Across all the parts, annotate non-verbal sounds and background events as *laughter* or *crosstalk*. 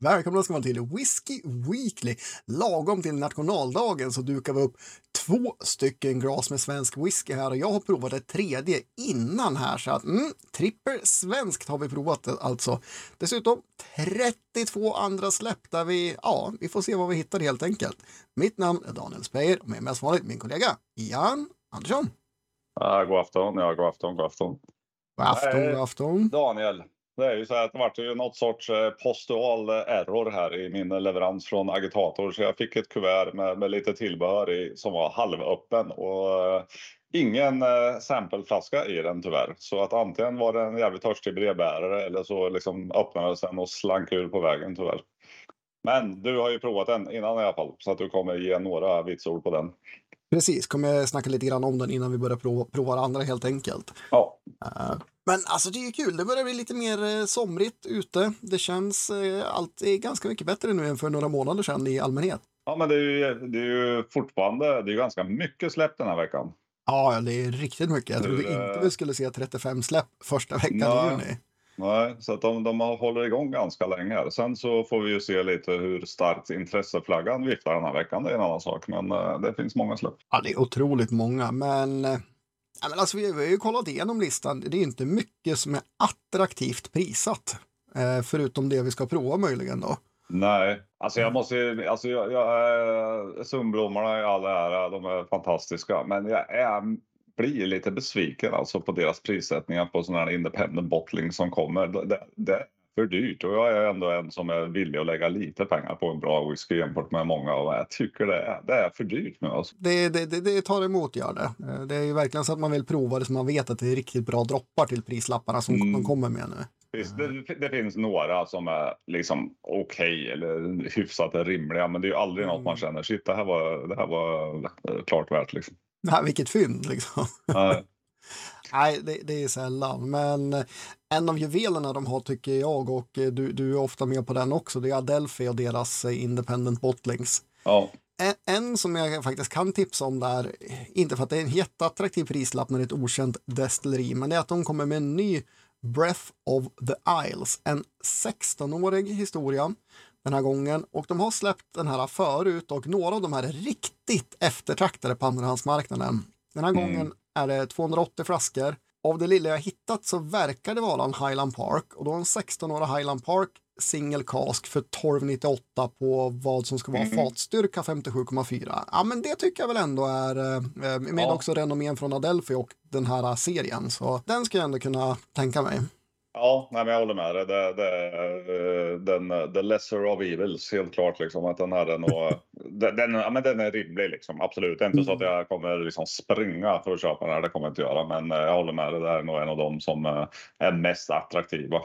Välkomna ska man till Whiskey Weekly. Lagom till nationaldagen så dukar vi upp två stycken glas med svensk whisky här och jag har provat ett tredje innan här så att mm, trippel svenskt har vi provat alltså. Dessutom 32 andra släpp där vi, ja, vi får se vad vi hittar helt enkelt. Mitt namn är Daniel Speyer och med mig som vanligt min kollega Jan Andersson. Ja, god afton, ja, god afton, god afton. God afton, god afton. Daniel, det är ju så att det vart ju något sorts eh, postual error här i min leverans från Agitator. Så jag fick ett kuvert med, med lite tillbehör i som var halvöppen och ingen sampleflaska i den tyvärr. Så att antingen var det en jävligt törstig brevbärare eller så liksom öppnades den och slank ur på vägen tyvärr. Men du har ju provat den innan i alla fall så att du kommer ge några vitsord på den. Precis, kommer snacka lite grann om den innan vi börjar prova, prova andra helt enkelt. Ja. Men alltså det är kul, det börjar bli lite mer uh, somrigt ute. Det känns uh, alltid ganska mycket bättre nu än för några månader sedan i allmänhet. Ja, men det är ju, det är ju fortfarande, det är ganska mycket släpp den här veckan. Ja, det är riktigt mycket. Jag trodde inte vi skulle se 35 släpp första veckan i juni. Nej, så att de, de håller igång ganska länge. Här. Sen så får vi ju se lite hur starkt intresseflaggan viftar den här veckan. Det är en annan sak, men det finns många släpp. Ja, det är otroligt många, men, ja, men alltså, vi, vi har ju kollat igenom listan. Det är inte mycket som är attraktivt prisat, Eh, förutom det vi ska prova möjligen då. Nej, alltså jag måste alltså jag, jag, eh, Sundblommorna i all ära, de är fantastiska, men jag är blir lite besviken alltså på deras prissättningar på sådana här independent bottling som kommer. Det, det, för dyrt och jag är ändå en som är villig att lägga lite pengar på en bra whisky jämfört med många och jag tycker det är, det är för dyrt nu. Alltså. Det, det, det, det tar emot, gör det. Det är ju verkligen så att man vill prova det så man vet att det är riktigt bra droppar till prislapparna som mm. de kommer med nu. Det, det, finns några som är liksom okej okay, eller hyfsat rimliga, men det är ju aldrig mm. något man känner shit, det här var, det här var klart värt liksom. Nej, vilket fynd liksom. Nej. *laughs* Nej, det, det, är sällan. Men eh, en av juvelerna de har tycker jag och eh, du, du är ofta med på den också. Det är Adelphi och deras eh, Independent Bottlings. Ja. En, en, som jag faktiskt kan tipsa om där, inte för att det är en jätteattraktiv prislapp när det är ett okänt destilleri, men det är att de kommer med en ny Breath of the Isles, en 16-årig historia den här gången och de har släppt den här förut och några av de här är riktigt eftertraktade på andrahandsmarknaden. Den här mm. gången är det 280 flaskor. Av det lilla jag hittat så verkar det vara en Highland Park och då en 16-årig Highland Park single cask för 1298 på vad som ska vara mm. fatstyrka 57,4. Ja, men det tycker jag väl ändå är eh, med ja. också renommén från Adelphi och den här serien. Så den ska jag ändå kunna tänka mig. Ja, nej, men jag håller med dig. Det, det, eh, den, the lesser of evils, helt klart. Liksom, att den, här är nog, *laughs* den, ja, men den är rimlig, liksom. absolut. Det är inte så att mm. jag kommer liksom springa för att köpa den här, det kommer jag inte göra. Men eh, jag håller med dig, det är nog en av de som eh, är mest attraktiva.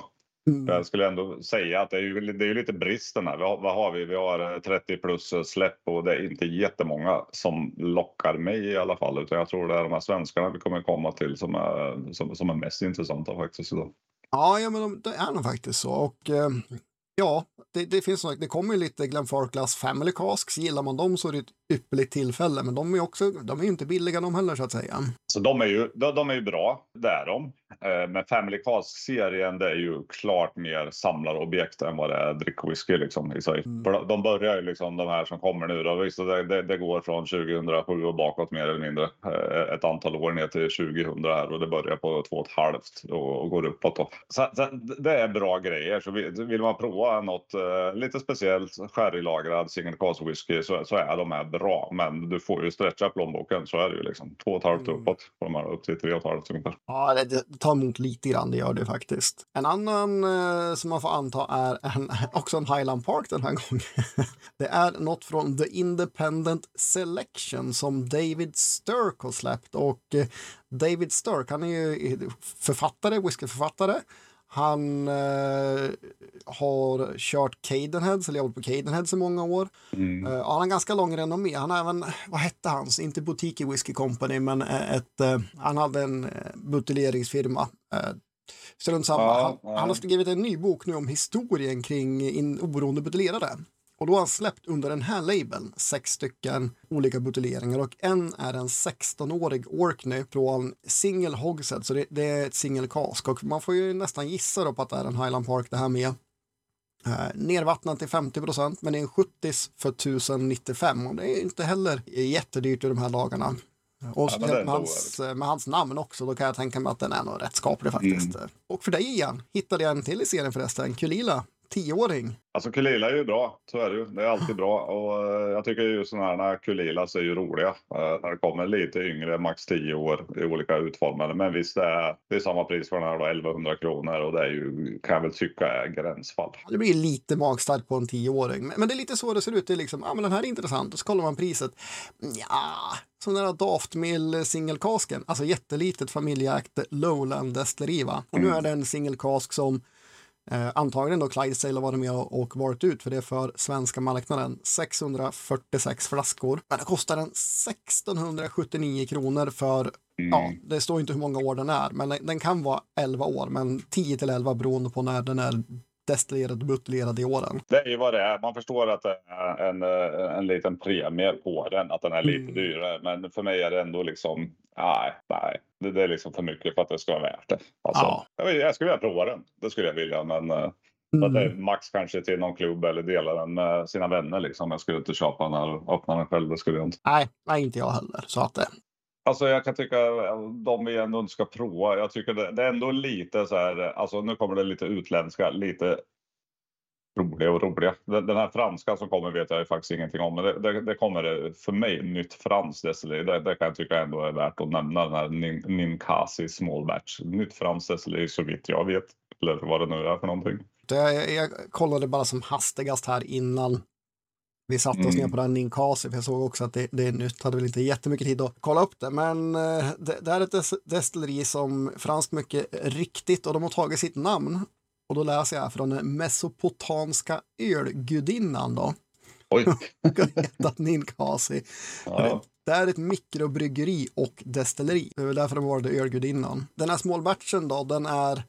Mm. Jag skulle ändå säga att det är ju, det är ju lite bristen här. Vad, vad har vi? Vi har 30 plus släpp och det är inte jättemånga som lockar mig i alla fall. Utan jag tror det är de här svenskarna vi kommer komma till som är, som, som är mest intressanta faktiskt idag. Ja, ja men de, det är nog faktiskt så. Och eh, ja, det, det finns det kommer ju lite Glenfarclas Family Casks. Gillar man dem så är det ett ypperligt tillfälle. Men de är också, de är inte billiga de heller så att säga. Så de är ju, de, de är ju bra, det är de. Eh, men Family Cask-serien det är ju klart mer samlarobjekt än vad det är drickwhisky liksom i sig. Mm. För de börjar ju liksom de här som kommer nu då. Visst, det, det, det, går från 2007 och bakåt mer eller mindre. Eh, ett antal år ner till 2000 här och det börjar på två och ett halvt och, och går uppåt då. Så, så, det är bra grejer. Så vill man prova något eh, lite speciellt sherrylagrad single cask whisky så, så är de här bra. Men du får ju stretcha plånboken så är det ju liksom två och ett halvt mm. uppåt på de här upp till tre och ett halvt ungefär. Ja, det, det tar emot lite grann, det gör det faktiskt. En annan eh, som man får anta är en, *laughs* också en Highland Park den här gången. *laughs* det är något från The Independent Selection som David Sturk har släppt och eh, David Sturk, han är ju författare, whiskyförfattare. Han eh, har kört Cadenheads, eller jobbat på Cadenheads i många år. Mm. Uh, han har ganska lång renommé. Han har även, vad hette hans, inte Boutique Whiskey Company, men eh, ett, uh, han hade en uh, buteljeringsfirma. Uh, samma. Ja, han, ja. han, har skrivit en ny bok nu om historien kring in, oberoende buteljerare. Och då har han släppt under den här labeln sex stycken olika buteljeringar och en är en 16-årig Orkney från single hogshead, så det, det är ett single cask och man får ju nästan gissa då på att det är en Highland Park det här med. Eh, nervattnat till 50 procent, men det är en 70 för 1095 och det är inte heller jättedyrt i de här dagarna. Och Ja, med, hans, med hans namn också, då kan jag tänka mig att den är nog rätt skaplig faktiskt. Och för dig igen, hittade jag en till i serien förresten, Kulila, tioåring. Alltså Kulila är ju bra, så är det ju. Det är alltid bra. Och eh, jag tycker ju sådana här Kulilas är ju roliga. Eh, när det kommer lite yngre, max 10 år i olika utformade. Men visst, det är, det är samma pris för den här då, 1100 kronor. Och det är ju, kan jag väl tycka är gränsfall. Det blir lite magstarkt på en tioåring, men, men det är lite så det ser ut. Det är liksom, ja men den här är intressant, och så kollar man priset. Ja, som den här Daftmill singelkasken, alltså jättelitet familjeägt Lowland destilleri va. Och nu är det en singelkask som Eh, antagligen då Clydesdale har varit med och varit ut för det är för svenska marknaden. 646 flaskor. Men det kostar en 1679 kronor för, ja, det står inte hur många år den är, men den, den kan vara 11 år, men 10 till 11 beroende på när den är destillerad och buteljerad i åren. Det är ju vad det är. Man förstår att det är en, eh, en liten premie på den, att den är lite Mm. dyrare. Men för mig är det ändå liksom, nej, nej. Det, det är liksom för mycket för att det ska vara värt det. Alltså, Ja. jag, vet- jag skulle vilja prova den. Det skulle jag vilja, men eh, att det max kanske till någon klubb eller dela den med sina vänner. Liksom. Jag skulle inte köpa den här och öppna den själv. Det skulle jag inte. Nej, nej, inte jag heller. Så att, eh, Alltså jag kan tycka eh, de vi ändå inte ska prova. Jag tycker det, det är ändå lite så här. Alltså nu kommer det lite utländska, lite roliga och roliga. Den, den här franska som kommer vet jag faktiskt ingenting om. Men det, det, det kommer för mig nytt franskt destilleri. Det, det kan jag tycka ändå är värt att nämna. Den här Nin- Ninkasi Small Batch. Nytt franskt destilleri så vitt jag vet. Eller vad det nu är för någonting. jag, jag kollade bara som hastigast här innan vi satte oss Mm. ner på den Ninkasi, för jag såg också att det, det är nytt. Hade väl inte jättemycket tid att kolla upp det, men eh, det, det är ett des- destilleri som franskt mycket riktigt och de har tagit sitt namn. Och då läser jag från den mesopotamska ölgudinnan då. Oj! *laughs* Ninkasi. Ja, Det är ett mikrobryggeri och destilleri. Det är väl därför de var det ölgudinnan. Den här small batchen då, den är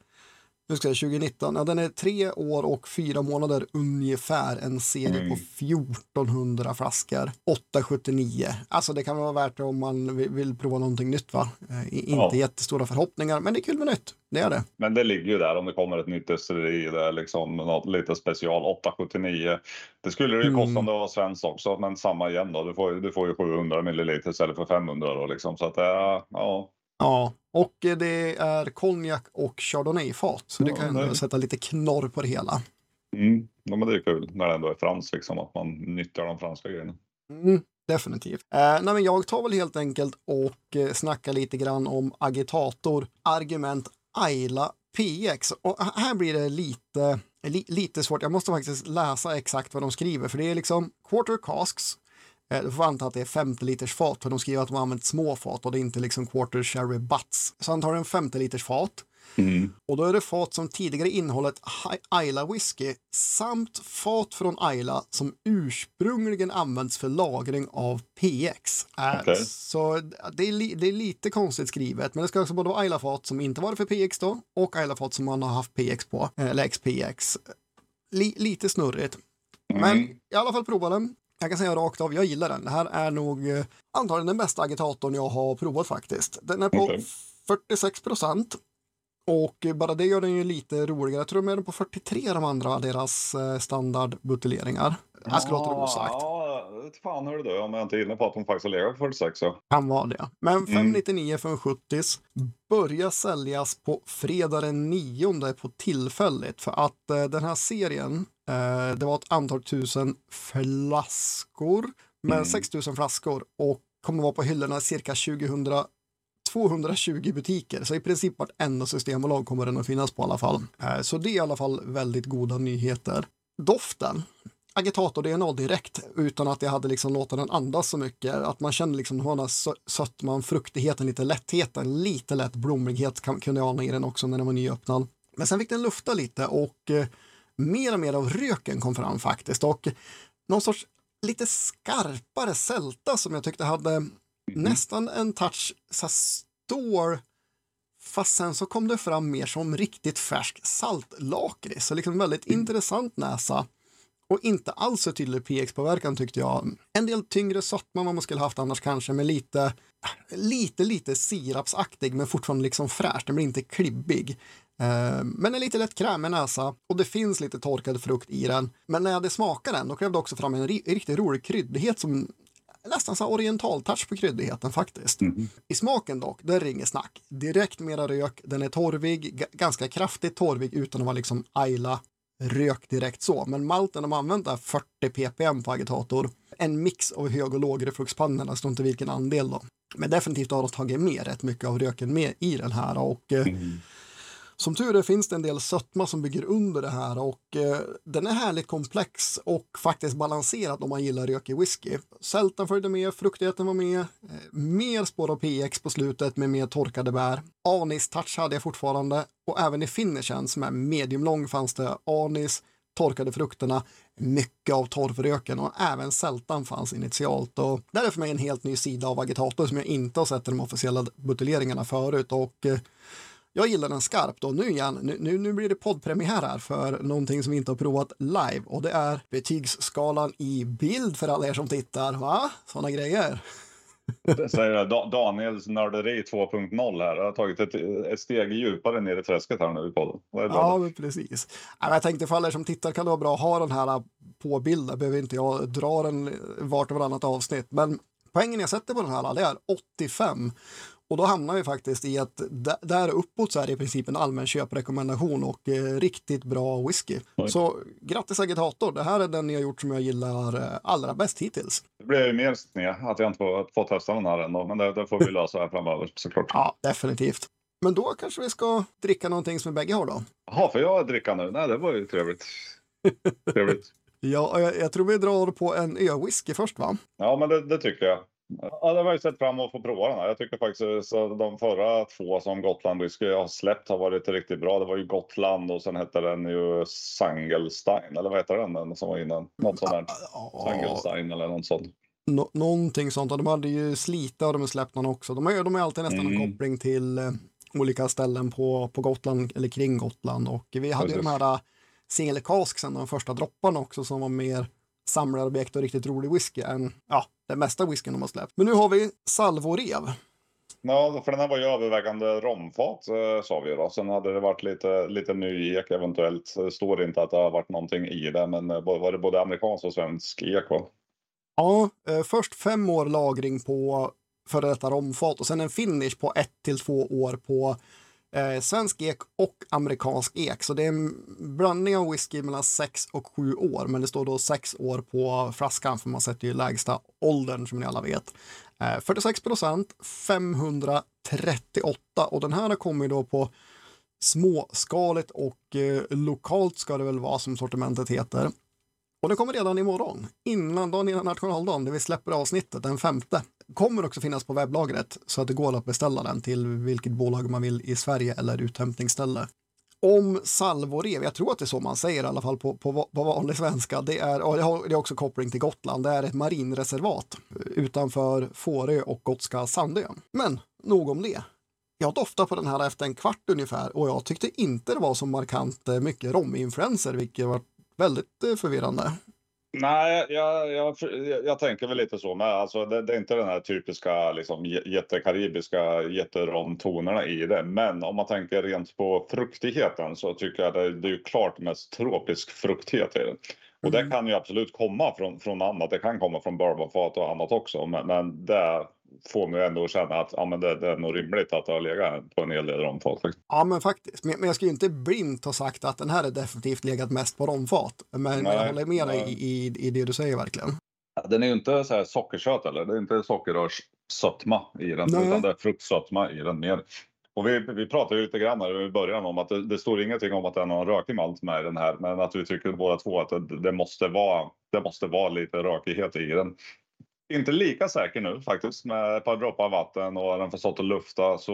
nu ska jag, 2019, ja, den är tre år och fyra månader ungefär. En serie Mm. på 1400 flaskor. 879. Alltså det kan vara värt det om man vill, vill prova någonting nytt va. Eh, inte Ja. jättestora förhoppningar, men det är kul med nytt. Det är det. Men det ligger ju där om det kommer ett nytt destilleri. Det är liksom något lite special. 879. Det skulle det ju kosta Mm. om det var svenskt också. Men samma igen då. Du får, du får ju 700 milliliter istället för 500 då liksom. Så att det är, ja. Ja, och det är konjak och chardonnay-fat. Så det Ja, kan det- sätta lite knorr på det hela. Mm. Ja, men det är kul när det ändå är franskt liksom. Att man nyttjar de franska grejerna. Mm, definitivt. Eh, nej, men jag tar väl helt enkelt och eh, snackar lite grann om agitator, argument Ayla PX. Och här blir det lite, li, lite svårt. Jag måste faktiskt läsa exakt vad de skriver, för det är liksom quarter casks. Eh, Du får anta att det är 50 liters fat, för de skriver att de har använt små fat och det är inte liksom quarter sherry butts. Så han tar en 50 liters fat. Mm. Och då är det fat som tidigare innehållit Islay whisky samt fat från Isla som ursprungligen använts för lagring av PX. Äh, Okej. Så det är, det är lite konstigt skrivet, men det ska också både vara Isla-fat som inte varit för PX då och Isla-fat som man har haft PX på, eh, eller XPX. Li- lite snurrigt. Men Mm. i alla fall prova den. Jag kan säga rakt av, jag gillar den. Det här är nog eh, antagligen den bästa agitatorn jag har provat faktiskt. Den är på Okej. 46 procent. Och bara det gör den ju lite roligare. Jag tror de är på 43 de andra, deras eh, standardbuteljeringar. Jag ska låta det osagt. Ja, fan hör du. Om jag inte är inne på att de faktiskt har legat på 46 så. Kan vara det. Men Mm. 599 för en 70 börjar säljas på fredag den 9 på tillfälligt för att eh, den här serien, eh, det var ett antal tusen flaskor, men Mm. 6000 flaskor och kommer vara på hyllorna cirka 2000 220 butiker, så i princip vartenda systembolag kommer den att finnas på i alla fall. Eh, Så det är i alla fall väldigt goda nyheter. Doften, agitator-DNA direkt utan att jag hade liksom låtit den andas så mycket. Att man kände liksom den här sö- sötman, fruktigheten, lite lättheten, lite lätt blommighet kan, kunde jag ana i den också när den var nyöppnad. Men sen fick den lufta lite och eh, mer och mer av röken kom fram faktiskt och någon sorts lite skarpare sälta som jag tyckte hade nästan en touch så stor fast sen så kom det fram mer som riktigt färsk saltlakrits. Så liksom väldigt intressant näsa. Och inte alls så tydlig PX-påverkan tyckte jag. En del tyngre sötma man skulle haft annars kanske, med lite, lite, lite sirapsaktig men fortfarande liksom fräsch. Den blir inte klibbig. Eh, men en lite lätt krämig näsa och det finns lite torkad frukt i den. Men när jag hade smakat den, då krävde också fram en riktigt rolig kryddighet som nästan så oriental touch på kryddigheten faktiskt. Mm. I smaken dock, det ringer snack. Direkt mera rök, den är torvig, ganska kraftigt torvig utan att vara liksom Ayla rök direkt så. Men malten de använt är 40 ppm på agitator. En mix av hög och låg refluxpannorna, står inte vilken andel då. Men definitivt har de tagit med rätt mycket av röken med i den här och eh, mm. Som tur är finns det en del sötma som bygger under det här och eh, den är härligt komplex och faktiskt balanserad om man gillar rökig whisky. Sältan följde med, fruktigheten var med, eh, mer spår av PX på slutet med mer torkade bär. Anis-touch hade jag fortfarande och även i finishen som är mediumlång fanns det anis, torkade frukterna, mycket av torvröken och även sältan fanns initialt. Och det är för mig en helt ny sida av agitator som jag inte har sett i de officiella buteljeringarna förut. Och eh, jag gillar den skarpt och nu igen, nu, nu, blir det poddpremiär här för någonting som vi inte har provat live och det är betygsskalan i bild för alla er som tittar. Va? Sådana grejer. Det säger Daniels nörderi 2.0 här. Jag har tagit ett, ett steg djupare ner i träsket här nu i podden. Ja, precis. Jag tänkte för alla er som tittar kan det vara bra att ha den här på bild. behöver inte jag dra den vart och varannat avsnitt. Men poängen jag sätter på den här det är 85. Och då hamnar vi faktiskt i att där uppåt så är det i princip en allmän köprekommendation och eh, riktigt bra whisky. Oj. Så grattis agitator, det här är den ni har gjort som jag gillar eh, allra bäst hittills. Det blir ju mer sned att jag inte får, får testa den här ändå, men det, det får vi *laughs* lösa här framöver såklart. Ja, definitivt. Men då kanske vi ska dricka någonting som vi bägge har då? Jaha, för jag dricka nu? Nej, det var ju trevligt. *laughs* trevligt. Ja, jag, jag, tror vi drar på en ö-whisky först va? Ja, men det, det tycker jag. Ja, det har jag sett fram emot att få prova den här. Jag tycker faktiskt att de förra två som Gotland Whisky har släppt har varit riktigt bra. Det var ju Gotland och sen hette den ju Sangelstein, eller vad heter den, den som var innan? Något sånt där. Sangelstein eller något sånt. Nå någonting sånt. De hade ju Slita och de har släppt någon också. De har, de har alltid nästan mm. en koppling till eh, olika ställen på, på Gotland eller kring Gotland. Och vi hade Precis. ju de här uh, single casksen, de första dropparna också som var mer samlarobjekt och riktigt rolig whisky än ja, den mesta whiskyn de har släppt. Men nu har vi salvorev. Ja, för den här var ju övervägande romfat eh, sa vi då. Sen hade det varit lite, lite ny ek eventuellt. Det står inte att det har varit någonting i det, men eh, var det både amerikansk och svensk ek va? Ja, eh, först fem år lagring på före detta romfat och sen en finish på ett till två år på eh, svensk ek och amerikansk ek. Så det är en blandning av whisky mellan 6 och 7 år, men det står då 6 år på flaskan för man sätter ju lägsta åldern som ni alla vet. Eh, 46 procent, 538 och den här kommer då på småskaligt och eh, lokalt ska det väl vara som sortimentet heter. Och det kommer redan imorgon, innan dagen innan nationaldagen, där vi släpper avsnittet den femte kommer också finnas på webblagret så att det går att beställa den till vilket bolag man vill i Sverige eller uthämtningsställe. Om salvorev, jag tror att det är så man säger i alla fall på, på, på vanlig svenska, det är, och det har, det är också koppling till Gotland, det är ett marinreservat utanför Fårö och Gotska Sandön. Men nog om det. Jag doftade på den här efter en kvart ungefär och jag tyckte inte det var så markant eh, mycket rominfluenser, vilket var väldigt eh, förvirrande. Nej, jag, jag, jag, tänker väl lite så med. Alltså, det, det är inte den här typiska liksom, jättekaribiska jätteromtonerna i det. Men om man tänker rent på fruktigheten så tycker jag det, det är ju klart mest tropisk fruktighet i den. Och det mm. kan ju absolut komma från, från annat. Det kan komma från bourbonfat och annat också. Men, men det får mig ändå känna att ja, men det, det är nog rimligt att det har legat på en hel del romfat. Ja, men faktiskt. Men, men jag ska ju inte blint ha sagt att den här är definitivt legat mest på romfat. Men nej, jag håller med dig i, i, i det du säger verkligen. Den är ju inte så här sockersöt eller? Det är inte sockerrörssötma i den, nej. utan det är fruktsötma i den mer. Och vi, vi pratade ju lite grann här i början om att det, det står ingenting om att det är någon rökig malt med i den här, men att vi tycker båda två att det, det, måste vara, det måste vara lite rökighet i den. Inte lika säker nu faktiskt med ett par droppar vatten och den får stått och lufta så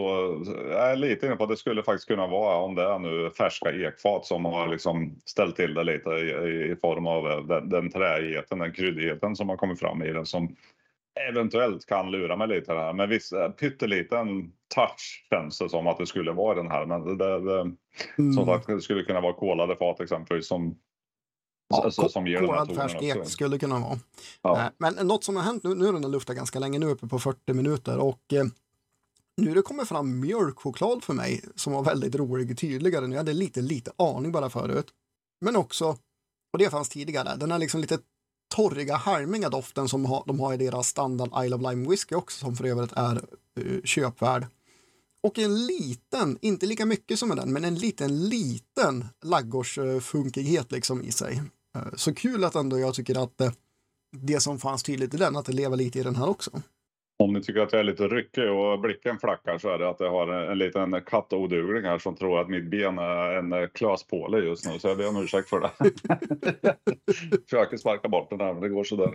jag är lite inne på att det skulle faktiskt kunna vara om det är nu färska ekfat som har liksom ställt till det lite i, i form av den, den träigheten, den kryddigheten som har kommit fram i den som eventuellt kan lura mig lite här. Men visst, pytteliten touch känns det som att det skulle vara den här. Men det, det, mm. som sagt, det skulle kunna vara kolade fat exempelvis som Ja, Så- som här kolad färsk ek skulle kunna vara. Ja. Eh, Men något som har hänt nu, nu har den luftat ganska länge, nu uppe på 40 minuter och eh, nu det kommit fram mjölkchoklad för mig som var väldigt rolig tydligare. Nu hade jag lite, lite aning bara förut. Men också, och det fanns tidigare, den här liksom lite torriga, harmiga doften som ha, de har i deras standard Isle of Lime whisky också, som för övrigt är uh, köpvärd. Och en liten, inte lika mycket som med den, men en liten, liten laggårdsfunkighet liksom i sig. Eh, Så kul att ändå jag tycker att eh, det som fanns tydligt i den, att det lever lite i den här också. Om ni tycker att jag är lite ryckig och blicken flackar så är det att jag har en, en liten kattodugling här som tror att mitt ben är en eh, klöspåle just nu. Så jag ber om ursäkt för det. *laughs* Försöker sparka bort den här men det går sådär.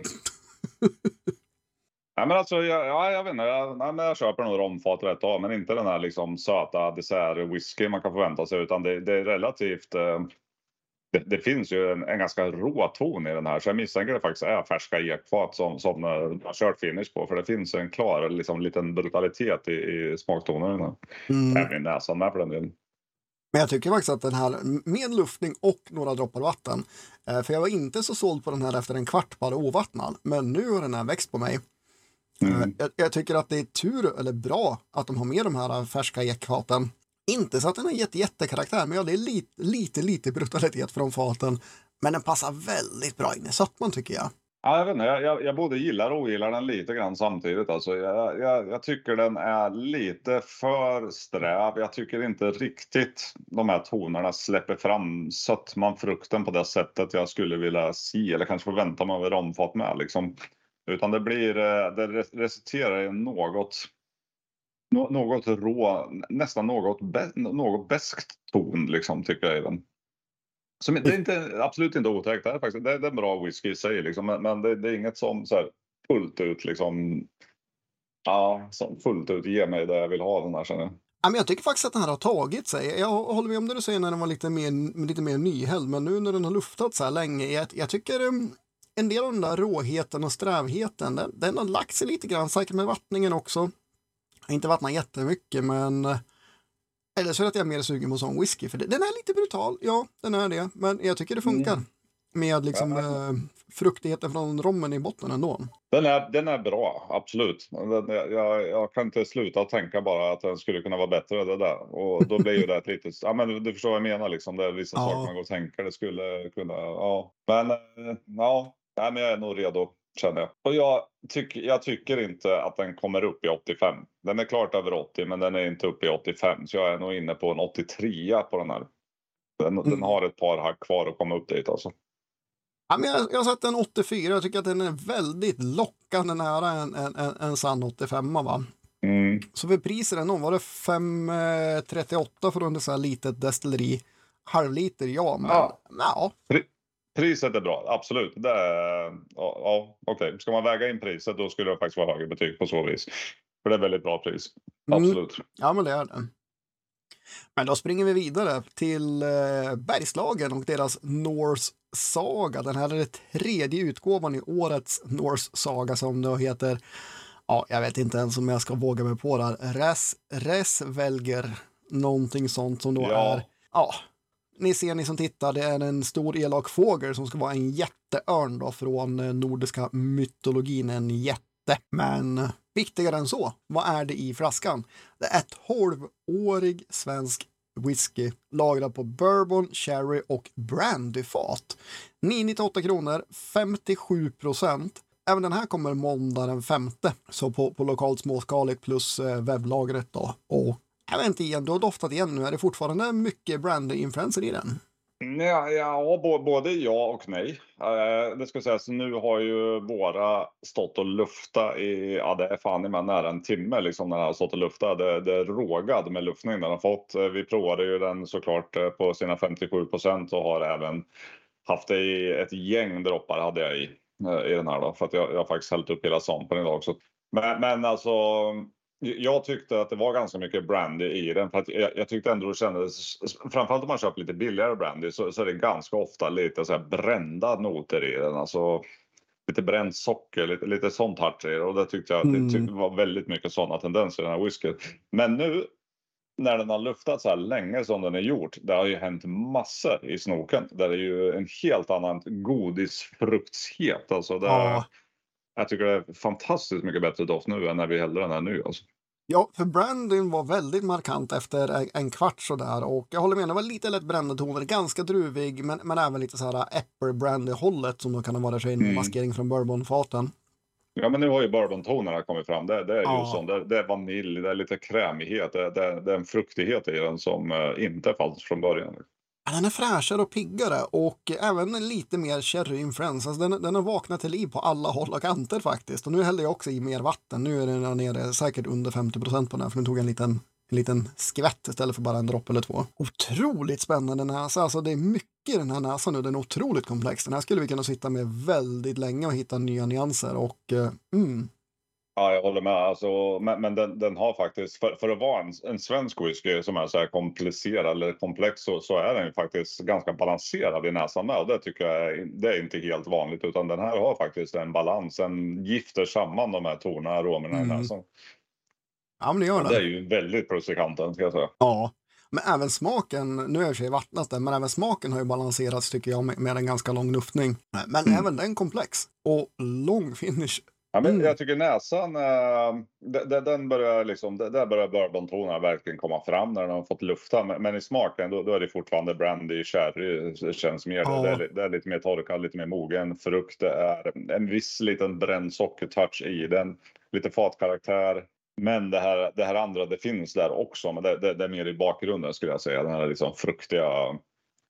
Nej men alltså, jag, ja, jag vet inte. Jag, nej, men jag köper nog romfat rätt av. Men inte den här liksom söta dessert-whisky man kan förvänta sig. Utan det, det är relativt... Eh, det, det finns ju en, en ganska rå ton i den här. Så jag misstänker det faktiskt är färska ekfat som, som eh, har kört finish på. För det finns en klar liksom, liten brutalitet i, i här. Mm. Även i näsan med för den delen. Men jag tycker faktiskt att den här med luftning och några droppar vatten. Eh, för jag var inte så såld på den här efter en kvart bara ovattnad. Men nu har den här växt på mig. Eh, Mm. jag, jag tycker att det är tur, eller bra, att de har med de här färska ekfaten. Inte så att den har jätte, jättekaraktär, men ja, det är lite, lite, lite brutalitet från faten. Men den passar väldigt bra in i sötman tycker jag. Ja, jag, vet inte, jag, jag, både gillar och ogillar den lite grann samtidigt. Alltså, jag, jag, jag tycker den är lite för sträv. Jag tycker inte riktigt de här tonerna släpper fram sötman, frukten på det sättet jag skulle vilja se eller kanske förvänta mig av ett med. Liksom. Utan det blir, eh, det resulterar i något, nå- något rå, nästan något, be, något beskt ton liksom, tycker jag i den. Som, det är inte, absolut inte otäckt. Det är, faktiskt, det är, det är en bra whisky i sig, liksom, men, men det, det är inget som så här, fullt ut liksom, ja, som fullt ut ger mig det jag vill ha den här känner jag. Ja, men jag tycker faktiskt att den här har tagit sig. Jag håller med om det du säger när den var lite mer, lite mer nyhälld, men nu när den har luftat så här länge, jag, jag tycker um, en del av den där råheten och strävheten, den, den har lagt sig lite grann, säkert med vattningen också. Jag har inte vattnat jättemycket, men eh, eller så är det att jag är mer sugen på sån whisky, för den är lite brutal, ja, den är det, men jag tycker det funkar. Med liksom Ja, eh, fruktigheten från rommen i botten ändå. Den är, den är bra, absolut. Den, jag, jag kan inte sluta tänka bara att den skulle kunna vara bättre. Det där. Och då blir ju det ett litet... Ja, men du förstår vad jag menar. Liksom. Det är vissa Ja. saker man går och tänker. Det skulle kunna... Ja. Men eh, ja, Nej, men jag är nog redo känner jag. Och jag, tyck, jag tycker inte att den kommer upp i 85. Den är klart över 80 men den är inte uppe i 85. Så jag är nog inne på en 83 på den här. Den, den Mm. har ett par hack kvar att komma upp dit alltså. Ja, men jag, jag har sett en 84, jag tycker att den är väldigt lockande nära en, en, en, en sann 85 va. Mm. Så för priset ändå, var det 5,38 för under så här litet destilleri? Halvliter, ja, men Ja. ja. Priset är bra, absolut. Det är, ja, ja, okej. Ska man väga in priset då skulle det faktiskt vara högre betyg på så vis. För det är väldigt bra pris. Mm. Absolut. ja, men det är det. Men då springer vi vidare till eh, Bergslagen och deras Norse saga. Den här är den tredje utgåvan i årets Norse saga som då heter, ja, jag vet inte ens om jag ska våga mig på det här, Res, Resvelger, någonting sånt som då Ja. är, ja, ni ser ni som tittar, det är en stor elak fågel som ska vara en jätteörn då från eh, nordiska mytologin, en jätte. Men viktigare än så, vad är det i flaskan? Det är 12-årig svensk whisky lagrad på bourbon, sherry och brandyfat. 998 kronor, 57 procent. Även den här kommer måndag den femte, så på, på lokalt småskaligt plus eh, då. Och jag vet inte igen, du har doftat igen nu, är det fortfarande mycket brand influenser i den? Ja, ja både ja och nej. Eh, det ska sägas, nu har ju våra stått och lufta i, ja det är fan i mig nära en timme liksom när den har stått och lufta. Det, det är rågad med luftning den har fått. Eh, vi provade ju den såklart eh, på sina 57 procent och har även haft det i ett gäng droppar hade jag i, eh, i den här då. För att jag, jag har faktiskt hällt upp hela sampen idag också. Men, men alltså, jag tyckte att det var ganska mycket brandy i den. För att jag, jag tyckte ändå det kändes, framförallt om man köper lite billigare brandy så, så är det ganska ofta lite så här brända noter i den. Alltså lite bränt socker, lite, lite sånt touch i det. Och det tyckte jag Mm. det tyckte var väldigt mycket sådana tendenser i den här whiskyn. Men nu när den har luftat så här länge som den är gjort, det har ju hänt massor i snoken. Där är ju en helt annan godisfruktshet. Alltså det, Ja. Jag tycker det är fantastiskt mycket bättre doft nu än när vi hällde den här nu. Alltså. Ja, för brandyn var väldigt markant efter en- kvart sådär och jag håller med, det var lite lätt brända toner, ganska druvig men, men även lite så här apple brandy hållet som då kan varit sig en Mm. maskering från bourbonfaten. Ja, men nu har ju bourbontonerna kommit fram. Det, det är ju Ja. sån, det, det är vanilj, det är lite krämighet, det, det, det är en fruktighet i den som eh, inte fanns från början. Den är fräschare och piggare och även lite mer cherry influence. Alltså den, den har vaknat till liv på alla håll och kanter faktiskt. Och nu hällde jag också i mer vatten. Nu är den nere säkert under 50 procent på den här, för nu tog jag en liten, en liten skvätt istället för bara en droppe eller två. Otroligt spännande näsa. Alltså det är mycket i den här näsan nu. Den är otroligt komplex. Den här skulle vi kunna sitta med väldigt länge och hitta nya nyanser och eh, mm, Ja, jag håller med. Alltså, men men den, den har faktiskt, för, för att vara en, en svensk whisky som är så här komplicerad eller komplex så, så är den ju faktiskt ganska balanserad i näsan med. Och det tycker jag är, det är inte helt vanligt utan den här har faktiskt en balans. Den gifter samman de här tonerna, aromerna Mm. i näsan. ja men det gör Och det är den. ju väldigt plus i kanten ska jag säga. Ja. Men även smaken, nu är det vattnat den, men även smaken har ju balanserats tycker jag med, med en ganska lång luftning. Men Mm. även den komplex och lång finish. Ja, men Mm. Jag tycker näsan, äh, den, den börjar liksom, där börjar bourbontonerna verkligen komma fram när den har fått lufta. Men, i smaken då, då är det fortfarande brandy, sherry, det känns mer. Ja. Det, det är lite mer torkad, lite mer mogen frukt. Det är en viss liten bränd sockertouch i den, lite fatkaraktär. Men det här, det här andra, det finns där också, men det, det, det är mer i bakgrunden skulle jag säga. Den här liksom fruktiga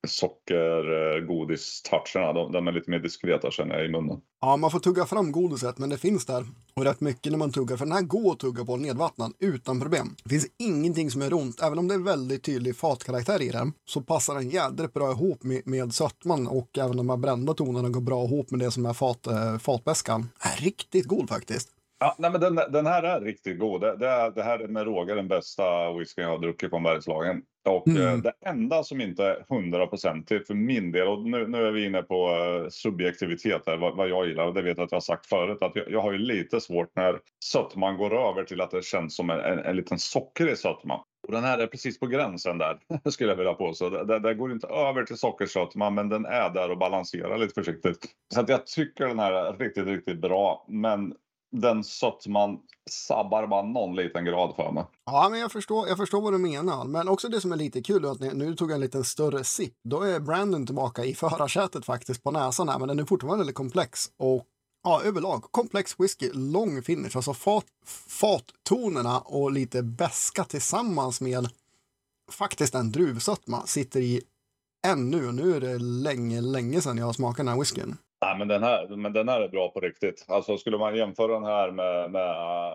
Sockergodis-toucherna, eh, de, de är lite mer diskreta känner jag i munnen. Ja, man får tugga fram godiset, men det finns där. Och rätt mycket när man tuggar, för den här går att tugga på nedvattnad utan problem. Det finns ingenting som gör ont, även om det är väldigt tydlig fatkaraktär i den, så passar den jädrigt bra ihop med, med sötman och även de här brända tonerna går bra ihop med det som är fat, äh, fatbäskan. Riktigt god faktiskt. Ja, nej, men den, den här är riktigt god. Det, det, det här är med råge den bästa whiskyn jag har druckit från Bergslagen. Och Mm. eh, det enda som inte är hundraprocentigt för min del, och nu, nu är vi inne på eh, subjektivitet här, vad, vad jag gillar. Och det vet jag att jag har sagt förut, att jag, jag har ju lite svårt när sötman går över till att det känns som en, en, en liten sockrig sötma. Och den här är precis på gränsen där, *laughs* skulle jag vilja påstå. Det går inte över till sockersötma, men den är där och balanserar lite försiktigt. Så att jag tycker den här är riktigt, riktigt bra. Men den sötman sabbar bara någon liten grad för mig. Ja, men jag förstår, jag förstår vad du menar. Men också det som är lite kul är att ni- nu tog jag en liten större sipp. Då är Brandon tillbaka i förarsätet faktiskt på näsan här, men den är fortfarande väldigt komplex. Och ja, överlag komplex whisky, lång finish, alltså fat, fattonerna och lite beska tillsammans med faktiskt en druvsötma sitter i ännu. Nu är det länge, länge sedan jag har smakat den här whiskyn. Nej, men den här, men den här är bra på riktigt. Alltså skulle man jämföra den här med, med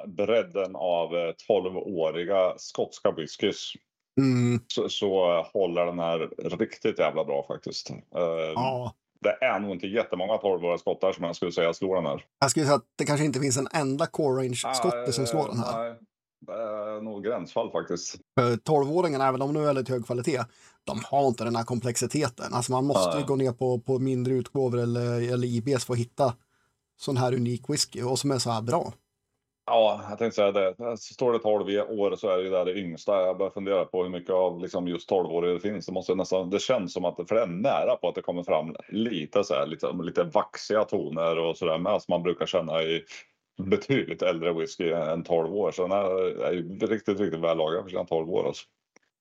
bredden av eh, 12-åriga skotska whiskys Mm, så, så håller den här riktigt jävla bra faktiskt. Eh, ja. Det är nog inte jättemånga 12-åriga skottar som jag skulle säga slår den här. Jag skulle säga att det kanske inte finns en enda core range-skotte som Eh, slår den här. Nej, är nog gränsfall faktiskt. För 12-åringarna, även om de är väldigt hög kvalitet, de har inte den här komplexiteten. Alltså man måste ju Nej. gå ner på, på mindre utgåvor eller, eller IBS för att hitta sån här unik whisky och som är så här bra. Ja, jag tänkte säga det. Står det 12 år så är det ju där det yngsta. Jag börjar fundera på hur mycket av liksom just 12-åriga det finns. Det, måste nästan, det känns som att det, för det är nära på att det kommer fram lite så här, lite, lite vaxiga toner och så där med som man brukar känna i betydligt äldre whisky än 12 år. Så den är ju riktigt, riktigt väl lagad för sina 12 år. Alltså.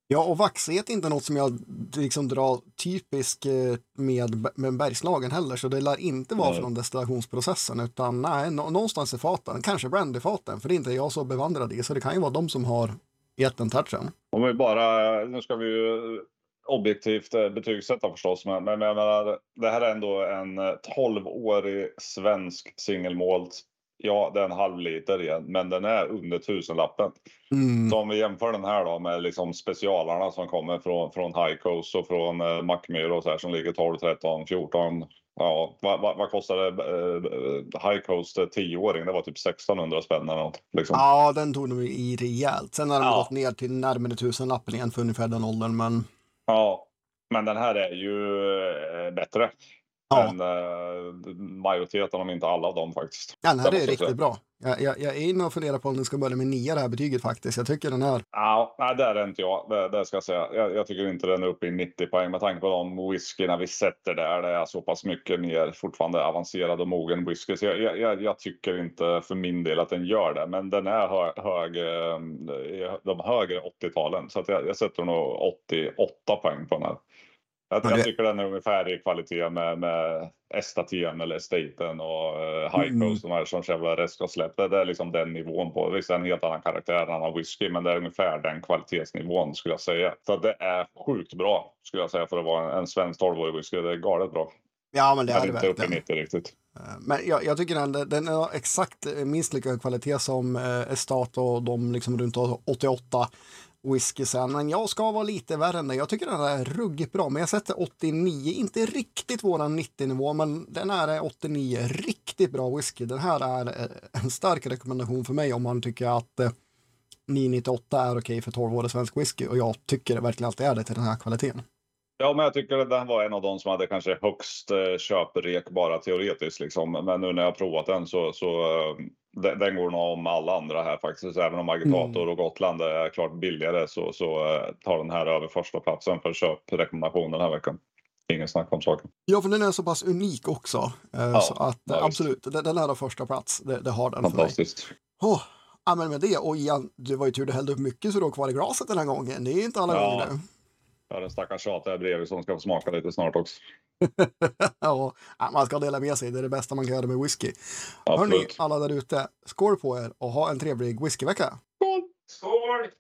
Ja, och vaxighet är inte något som jag liksom drar typisk eh, med, med Bergslagen heller, så det lär inte vara Nej. från destillationsprocessen, utan nej, nå- någonstans i faten, kanske brandyfaten, för det är inte jag så bevandrad i, så det kan ju vara de som har gett den touchen. Om vi bara, nu ska vi ju objektivt eh, betygsätta förstås, men, men jag menar, det här är ändå en eh, 12-årig svensk singelmalt. Ja, det är en halv liter igen, men den är under tusenlappen. Mm. Så om vi jämför den här då med liksom specialarna som kommer från, från High Coast och från eh, Mackmyr och så här som ligger 12, 13, 14. Ja, vad, vad, vad kostade eh, High Coast eh, 10-åring? Det var typ 1600 spänn eller något. Liksom. Ja, den tog de i rejält. Sen har de Ja. gått ner till närmare tusenlappen igen för ungefär den åldern, men Ja, men den här är ju eh, bättre Ja. än eh, majoriteten, om inte alla av dem faktiskt. Ja, här Det är riktigt bra. Jag, jag, jag är inne och funderar på om den ska börja med nia det här betyget faktiskt. Jag tycker den här. Ja, nej, det är inte jag. Det, det ska jag säga. Jag, jag, tycker inte den är uppe i 90 poäng med tanke på de whiskyna vi sätter där. Det är så pass mycket mer fortfarande avancerad och mogen whisky. Så jag, jag, tycker inte för min del att den gör det. Men den är hö, hög, eh, de högre 80-talen. Så jag, jag sätter nog 88 poäng på den här. Jag, jag tycker den är ungefär i kvalitet med, med Estaten eller Estaten och uh, High mm. Coast, mm. de här som Chevrolet har släppt. Det är liksom den nivån på. Visst, en helt annan karaktär, en annan whisky, men det är ungefär den kvalitetsnivån skulle jag säga. Så det är sjukt bra skulle jag säga för att vara en, en svensk 12-årig whisky. Det är galet bra. Ja, men det är det inte uppe i 90 riktigt. Eh, men jag, jag tycker den, den är exakt minst lika hög kvalitet som eh, Estat och de liksom runt 88 whisky sen. Men jag ska vara lite värre än det. Jag tycker den är ruggigt bra. Men jag sätter 89, inte riktigt våran 90-nivå, men den här är 89. Riktigt bra whisky. Den här är eh, en stark rekommendation för mig om man tycker att eh, 998 är okej okay för 12-årig svensk whisky. Och jag tycker verkligen att det är det till den här kvaliteten. Ja, men jag tycker att den var en av de som hade kanske högst eh, köprek bara teoretiskt. Liksom. Men nu när jag provat den så, så den, den går nog om alla andra här faktiskt. Även om Agitator mm. och Gotland är klart billigare så, så eh, tar den här över första platsen för köprekommendation den här veckan. Ingen snack om saken. Ja, för den är så pass unik också. Ja, så att ja, absolut, den, den är första plats. Det, det har den Fantastiskt. för mig. Oh, ja, men med det, och Ian, det var ju tur du hällde upp mycket så du har kvar i glaset den här gången. Det är inte alla ja. gånger nu. Jag har en stackars tjat där bredvid som ska få smaka lite snart också. *laughs* ja, man ska dela med sig. Det är det bästa man kan göra med whisky. Hörni, alla där ute, skål på er och ha en trevlig whiskyvecka. Skål! Skål!